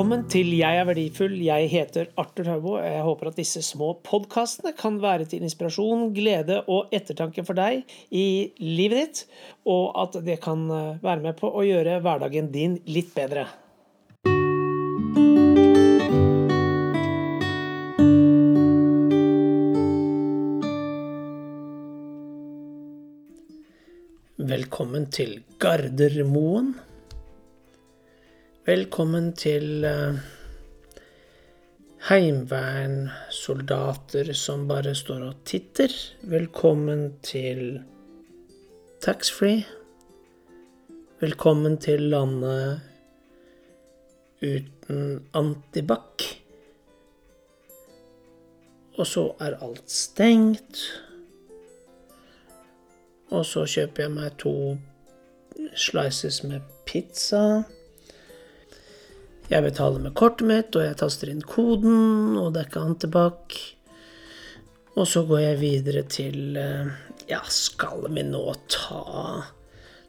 Velkommen til Jeg er verdifull. Jeg heter Arthur Haubo. Jeg håper at disse små podkastene kan være til inspirasjon, glede og ettertanke for deg i livet ditt, og at det kan eh, være med på å gjøre hverdagen din litt bedre. Velkommen til Gardermoen. Velkommen til uh, heimevernsoldater som bare står og titter. Velkommen til taxfree. Velkommen til landet uten antibac. Og så er alt stengt. Og så kjøper jeg meg to slices med pizza. Jeg betaler med kortet mitt, og jeg taster inn koden, og det er ikke antibac. Og så går jeg videre til eh, Ja, skal vi nå ta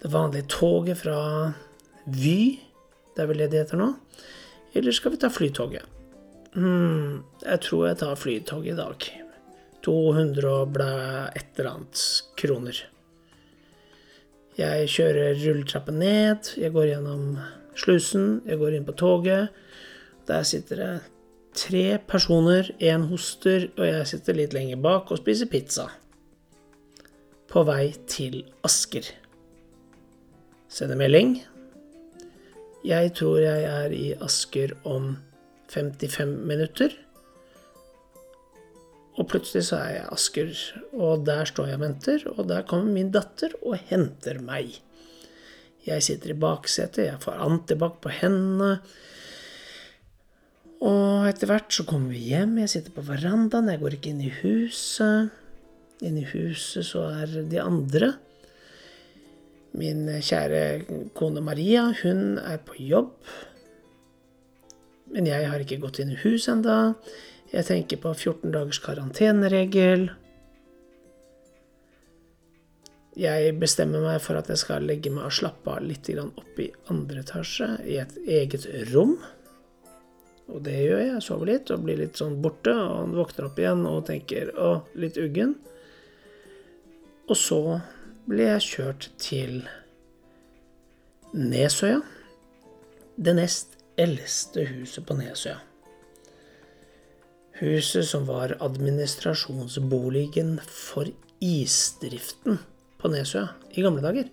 det vanlige toget fra Vy? Det er vel det det heter nå? Eller skal vi ta flytoget? Hm, jeg tror jeg tar flytoget i dag. 200 og blæ et eller annet kroner. Jeg kjører rulletrappen ned, jeg går gjennom slusen, jeg går inn på toget. Der sitter det tre personer, én hoster, og jeg sitter litt lenger bak og spiser pizza. På vei til Asker. Sender melding. Jeg tror jeg er i Asker om 55 minutter. Og plutselig så er jeg i Asker, og der står jeg og venter, og der kommer min datter og henter meg. Jeg sitter i baksetet, jeg får antibac på hendene. Og etter hvert så kommer vi hjem, jeg sitter på verandaen, jeg går ikke inn i huset. Inne i huset så er de andre. Min kjære kone Maria, hun er på jobb. Men jeg har ikke gått inn i huset enda. Jeg tenker på 14 dagers karanteneregel. Jeg bestemmer meg for at jeg skal legge meg og slappe av litt opp i andre etasje, i et eget rom. Og det gjør jeg. Jeg sover litt og blir litt sånn borte. Og han våkner opp igjen og tenker 'å, litt uggen'. Og så ble jeg kjørt til Nesøya. Det nest eldste huset på Nesøya. Huset som var administrasjonsboligen for isdriften på Nesøya i gamle dager.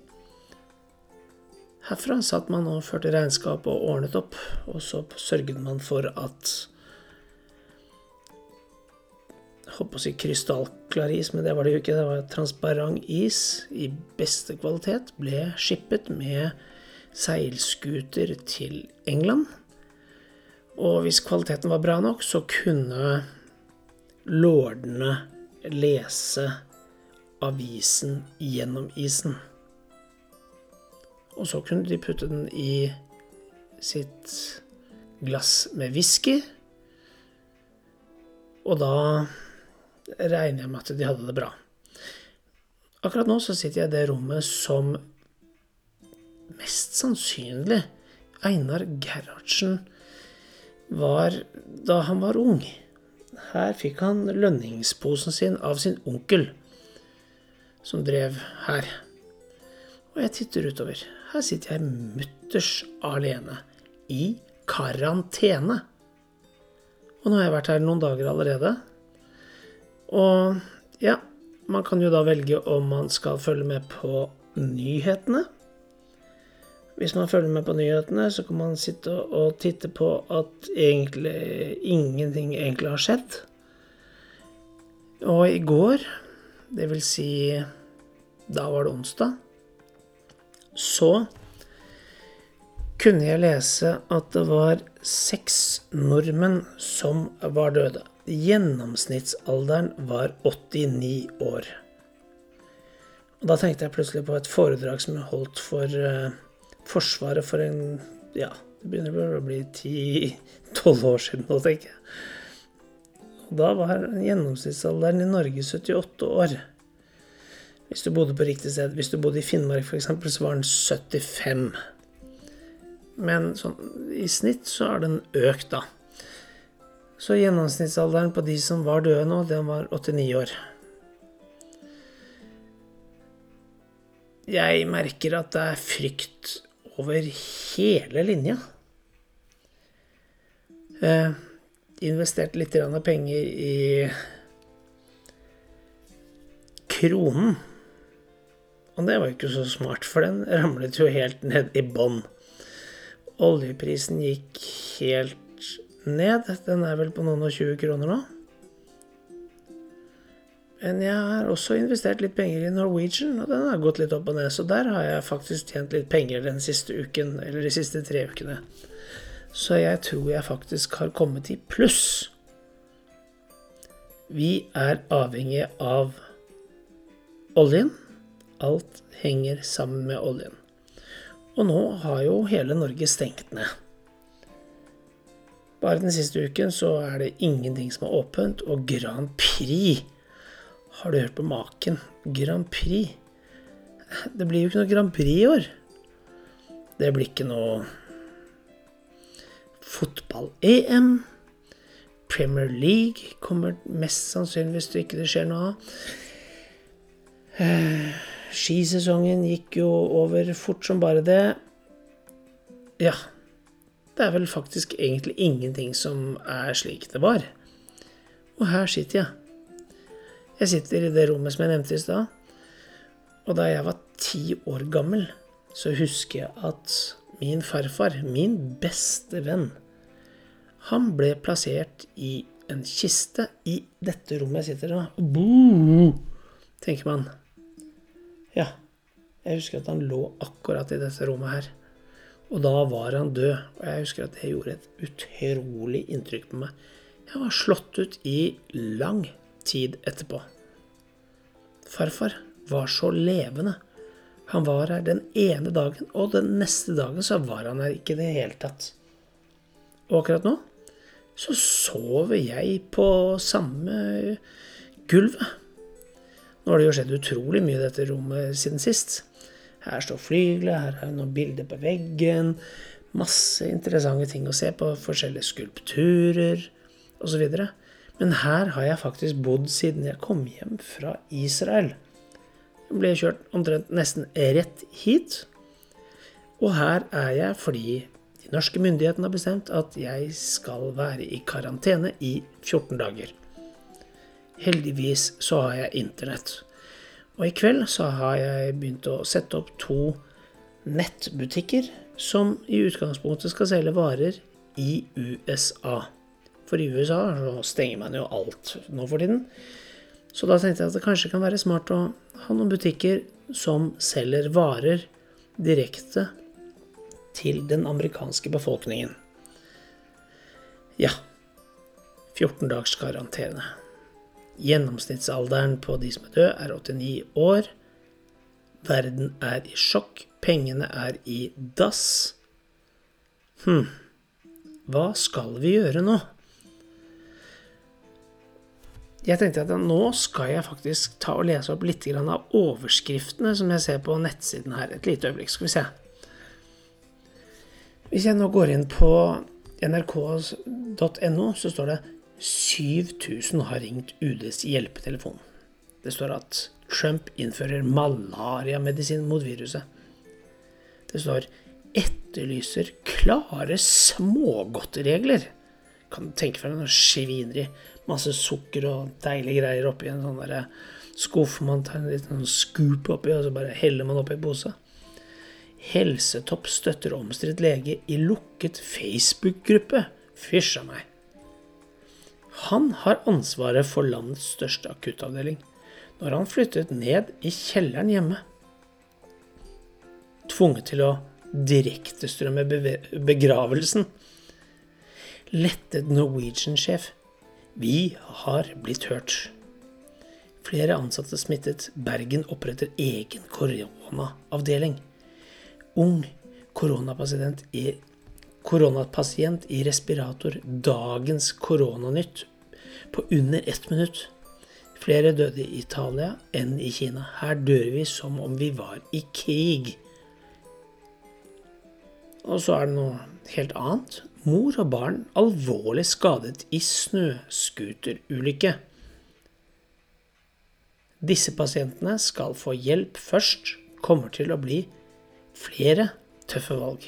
Herfra satt man og førte regnskap og ordnet opp, og så sørget man for at jeg håper å si krystallklar is, men det var det jo ikke. Det var transparent is i beste kvalitet. Ble skippet med seilskuter til England. Og hvis kvaliteten var bra nok, så kunne lordene lese avisen gjennom isen. Og så kunne de putte den i sitt glass med whisky. Og da regner jeg med at de hadde det bra. Akkurat nå så sitter jeg i det rommet som mest sannsynlig Einar Gerhardsen var da han var ung. Her fikk han lønningsposen sin av sin onkel som drev her. Og jeg titter utover. Her sitter jeg mutters alene. I karantene. Og nå har jeg vært her noen dager allerede. Og ja, man kan jo da velge om man skal følge med på nyhetene. Hvis man følger med på nyhetene, så kan man sitte og titte på at egentlig ingenting egentlig har skjedd. Og i går det vil si Da var det onsdag. Så kunne jeg lese at det var seks nordmenn som var døde. Gjennomsnittsalderen var 89 år. Og da tenkte jeg plutselig på et foredrag som jeg holdt for uh, Forsvaret for en Ja, det begynner å bli 10-12 år siden nå, tenker jeg. Da var gjennomsnittsalderen i Norge 78 år. Hvis du bodde på riktig sted. Hvis du bodde i Finnmark f.eks., så var den 75. Men sånn, i snitt så har den økt, da. Så gjennomsnittsalderen på de som var døde nå, den var 89 år. Jeg merker at det er frykt over hele linja. Eh, investert litt penger i kronen. Og det var jo ikke så smart, for den ramlet jo helt ned i bånn. Oljeprisen gikk helt ned. Den er vel på noen og 20 kroner nå. Men jeg har også investert litt penger i Norwegian, og den har gått litt opp og ned. Så der har jeg faktisk tjent litt penger den siste uken, eller de siste tre ukene. Så jeg tror jeg faktisk har kommet i pluss. Vi er avhengige av oljen. Alt henger sammen med oljen. Og nå har jo hele Norge stengt ned. Bare den siste uken så er det ingenting som er åpent, og Grand Prix har du hørt på maken? Grand Prix? Det blir jo ikke noe Grand Prix i år. Det blir ikke noe fotball-EM. Premier League kommer mest sannsynlig hvis det ikke skjer noe av. Eh, skisesongen gikk jo over fort som bare det. Ja. Det er vel faktisk egentlig ingenting som er slik det var. Og her sitter jeg jeg sitter i det rommet som jeg nevnte i stad. Og da jeg var ti år gammel, så husker jeg at min farfar, min beste venn, han ble plassert i en kiste i dette rommet jeg sitter i. Boo, tenker man. Ja, jeg husker at han lå akkurat i dette rommet her. Og da var han død. Og jeg husker at det gjorde et utrolig inntrykk på meg. Jeg var slått ut i lang tid etterpå. Farfar var så levende. Han var her den ene dagen, og den neste dagen så var han her ikke i det hele tatt. Og akkurat nå så sover jeg på samme gulvet. Nå har det jo skjedd utrolig mye i dette rommet siden sist. Her står flygelet, her er det noen bilder på veggen. Masse interessante ting å se på. Forskjellige skulpturer osv. Men her har jeg faktisk bodd siden jeg kom hjem fra Israel. Jeg ble kjørt omtrent nesten rett hit. Og her er jeg fordi norske myndighetene har bestemt at jeg skal være i karantene i 14 dager. Heldigvis så har jeg internett. Og i kveld så har jeg begynt å sette opp to nettbutikker som i utgangspunktet skal selge varer i USA. For i USA så stenger man jo alt nå for tiden. Så da tenkte jeg at det kanskje kan være smart å ha noen butikker som selger varer direkte til den amerikanske befolkningen. Ja. 14 dags karantene. Gjennomsnittsalderen på de som er døde, er 89 år. Verden er i sjokk. Pengene er i dass. Hm. Hva skal vi gjøre nå? Jeg tenkte at nå skal jeg faktisk ta og lese opp litt av overskriftene som jeg ser på nettsiden her. Et lite øyeblikk, skal vi se. Hvis jeg nå går inn på nrk.no, så står det 7000 har ringt UDs hjelpetelefon. Det står at Trump innfører malariamedisin mot viruset. Det står 'etterlyser klare smågodtregler'. Kan du tenke deg noe svineri masse sukker og deilige greier oppi en sånn skuff. Man tar en liten scoop oppi, og så bare heller man oppi en pose. Helsetopp støtter omstridt lege i lukket Facebook-gruppe. Fysj a meg. Han har ansvaret for landets største akuttavdeling når han flyttet ned i kjelleren hjemme. Tvunget til å direktestrømme begravelsen. Lettet Norwegian-sjef vi har blitt hørt. Flere ansatte smittet. Bergen oppretter egen koronaavdeling. Ung koronapasient i, koronapasient i respirator. Dagens koronanytt på under ett minutt. Flere døde i Italia enn i Kina. Her dør vi som om vi var i krig. Og så er det noe helt annet. Mor og barn alvorlig skadet i snøscooterulykke. Disse pasientene skal få hjelp først. Kommer til å bli flere tøffe valg.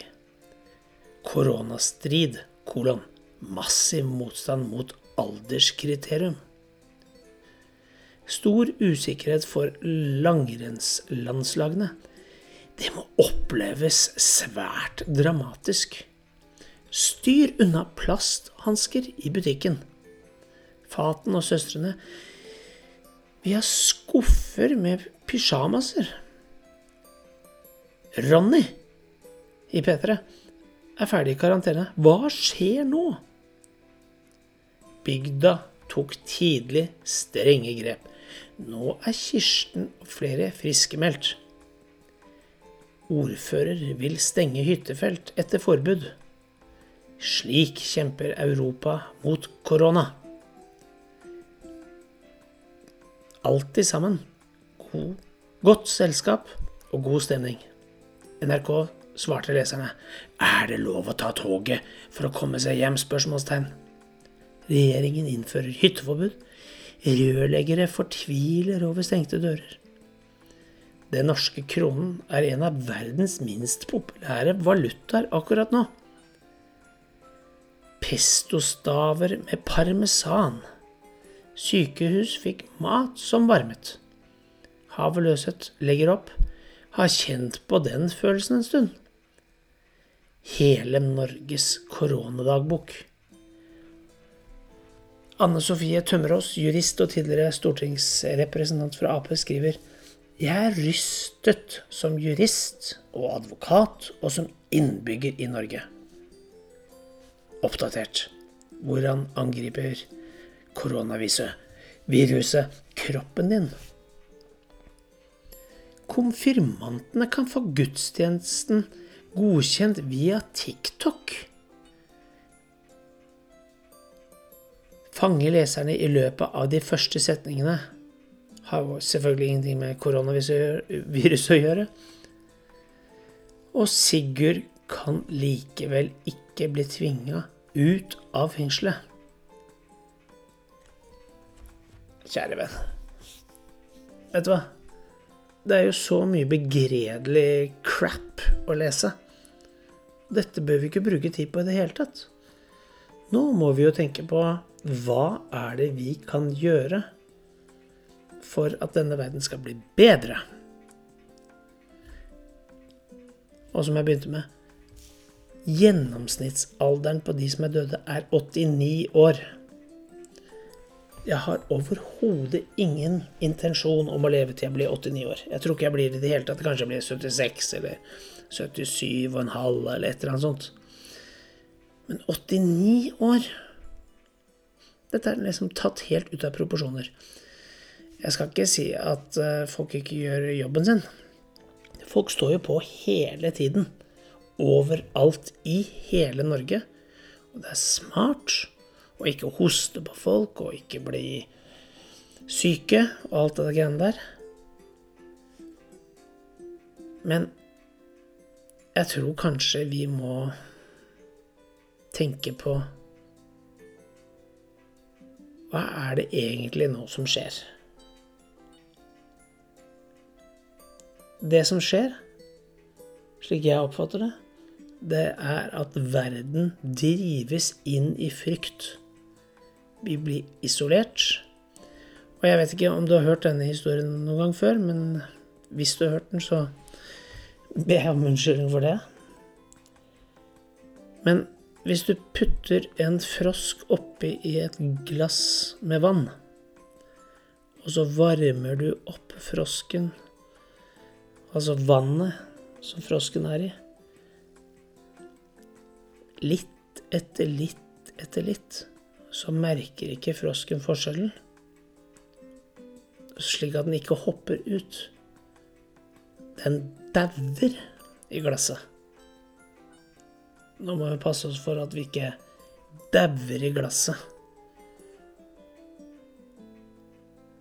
Koronastrid, kolon. Massiv motstand mot alderskriterium. Stor usikkerhet for langrennslandslagene. Det må oppleves svært dramatisk. Styr unna plasthansker i butikken. Faten og søstrene Vi har skuffer med pysjamaser. Ronny i P3 er ferdig i karantene. Hva skjer nå? Bygda tok tidlig strenge grep. Nå er Kirsten og flere friskmeldt. Ordfører vil stenge hyttefelt etter forbud. Slik kjemper Europa mot korona. Alltid sammen. God, godt selskap og god stemning. NRK svarte leserne. Er det lov å ta toget for å komme seg hjem? spørsmålstegn. Regjeringen innfører hytteforbud. Rørleggere fortviler over stengte dører. Den norske kronen er en av verdens minst populære valutaer akkurat nå. Pestostaver med parmesan. Sykehus fikk mat som varmet. Havet legger opp. Har kjent på den følelsen en stund. Hele Norges koronadagbok. Anne Sofie Tømmerås, jurist og tidligere stortingsrepresentant fra Ap, skriver jeg er rystet som jurist og advokat og som innbygger i Norge. Oppdatert. Hvordan angriper koronaviruset viruset kroppen din? Konfirmantene kan få gudstjenesten godkjent via TikTok. Fange leserne i løpet av de første setningene har selvfølgelig ingenting med koronavirus å gjøre. Og Sigurd kan likevel ikke bli tvinga ut av fengselet. Kjære venn. Vet du hva? Det er jo så mye begredelig crap å lese. Dette bør vi ikke bruke tid på i det hele tatt. Nå må vi jo tenke på hva er det vi kan gjøre for at denne verden skal bli bedre. Og som jeg begynte med Gjennomsnittsalderen på de som er døde, er 89 år. Jeg har overhodet ingen intensjon om å leve til jeg blir 89 år. Jeg tror ikke jeg blir det i det hele tatt. Kanskje jeg blir 76 eller 77,5 eller et eller annet sånt. Men 89 år Dette er liksom tatt helt ut av proporsjoner. Jeg skal ikke si at eh, folk ikke gjør jobben sin. Folk står jo på hele tiden. Overalt i hele Norge. Og det er smart å ikke hoste på folk og ikke bli syke og alt det greiene der. Men jeg tror kanskje vi må tenke på Hva er det egentlig nå som skjer? Det som skjer, slik jeg oppfatter det, det er at verden drives inn i frykt. Vi blir isolert. Og jeg vet ikke om du har hørt denne historien noen gang før, men hvis du har hørt den, så ber jeg om unnskyldning for det. Men hvis du putter en frosk oppi i et glass med vann, og så varmer du opp frosken altså vannet som frosken er i. Litt etter litt etter litt så merker ikke frosken forskjellen, slik at den ikke hopper ut. Den dauer i glasset. Nå må vi passe oss for at vi ikke dauer i glasset.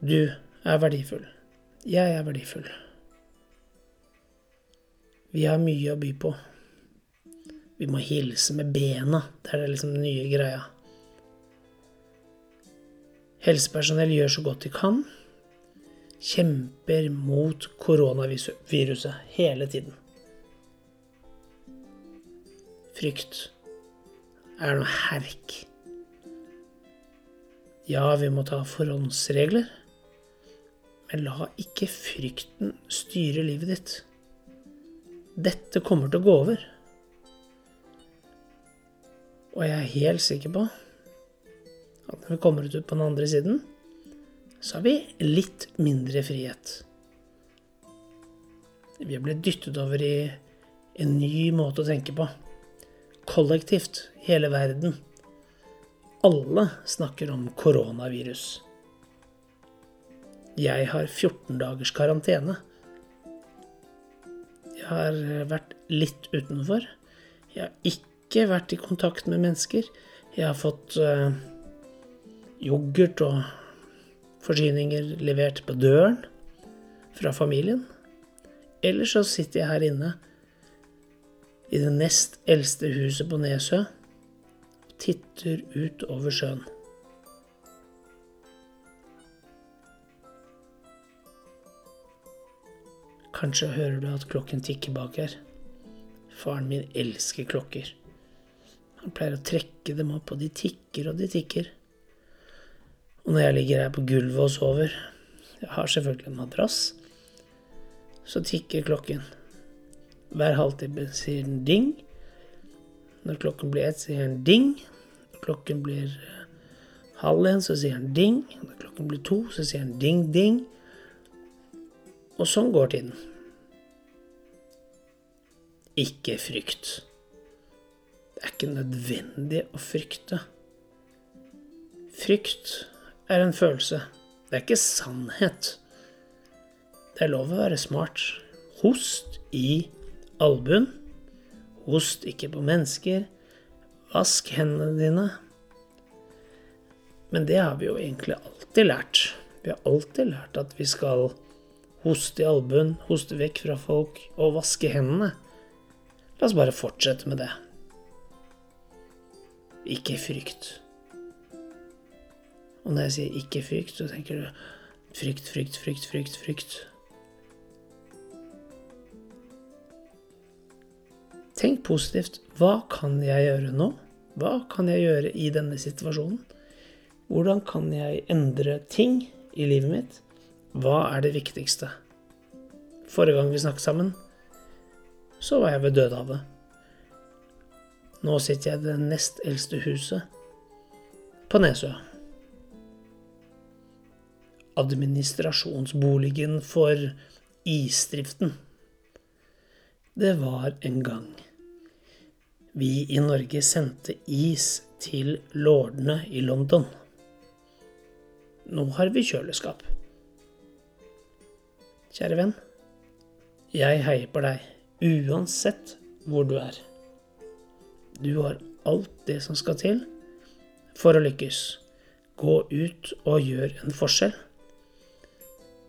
Du er verdifull. Jeg er verdifull. Vi har mye å by på. Vi må hilse med bena. Det er det liksom den nye greia. Helsepersonell gjør så godt de kan. Kjemper mot koronaviruset hele tiden. Frykt er noe herk. Ja, vi må ta forhåndsregler, men la ikke frykten styre livet ditt. Dette kommer til å gå over. Og jeg er helt sikker på at når vi kommer ut på den andre siden, så har vi litt mindre frihet. Vi har blitt dyttet over i en ny måte å tenke på. Kollektivt, hele verden. Alle snakker om koronavirus. Jeg har 14 dagers karantene. Jeg har vært litt utenfor. Jeg har ikke vært i kontakt med mennesker. Jeg har fått uh, yoghurt og forsyninger levert på døren fra familien. Eller så sitter jeg her inne i det nest eldste huset på Nesø og titter ut over sjøen. Kanskje hører du at klokken tikker bak her. Faren min elsker klokker. Han pleier å trekke dem opp, og de tikker og de tikker. Og når jeg ligger her på gulvet og sover, jeg har selvfølgelig en madrass, så tikker klokken. Hver halvtime sier den ding. Når klokken blir ett, sier den ding. Når klokken blir eh, halv en, så sier den ding. Når klokken blir to, så sier den ding, ding. Og sånn går tiden. Ikke frykt. Det er ikke nødvendig å frykte. Frykt er en følelse. Det er ikke sannhet. Det er lov å være smart. Host i albuen. Host ikke på mennesker. Vask hendene dine. Men det har vi jo egentlig alltid lært. Vi har alltid lært at vi skal hoste i albuen, hoste vekk fra folk og vaske hendene. La oss bare fortsette med det. Ikke frykt. Og når jeg sier ikke frykt, så tenker du frykt, frykt, frykt, frykt, frykt. Tenk positivt. Hva kan jeg gjøre nå? Hva kan jeg gjøre i denne situasjonen? Hvordan kan jeg endre ting i livet mitt? Hva er det viktigste? Forrige gang vi snakket sammen, så var jeg ved Dødehavet. Nå sitter jeg i det nest eldste huset på Nesø. Administrasjonsboligen for isdriften. Det var en gang vi i Norge sendte is til lordene i London. Nå har vi kjøleskap. Kjære venn. Jeg heier på deg uansett hvor du er. Du har alt det som skal til for å lykkes. Gå ut og gjør en forskjell.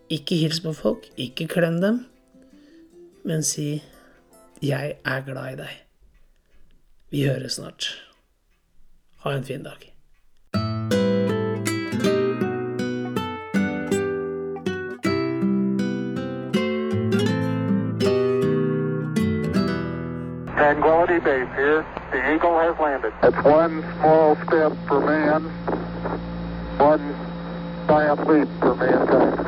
Ikke hils på folk, ikke klem dem, men si 'Jeg er glad i deg'. Vi høres snart. Ha en fin dag. Tranquility Base here. The Eagle has landed. That's one small step for man, one giant leap for mankind.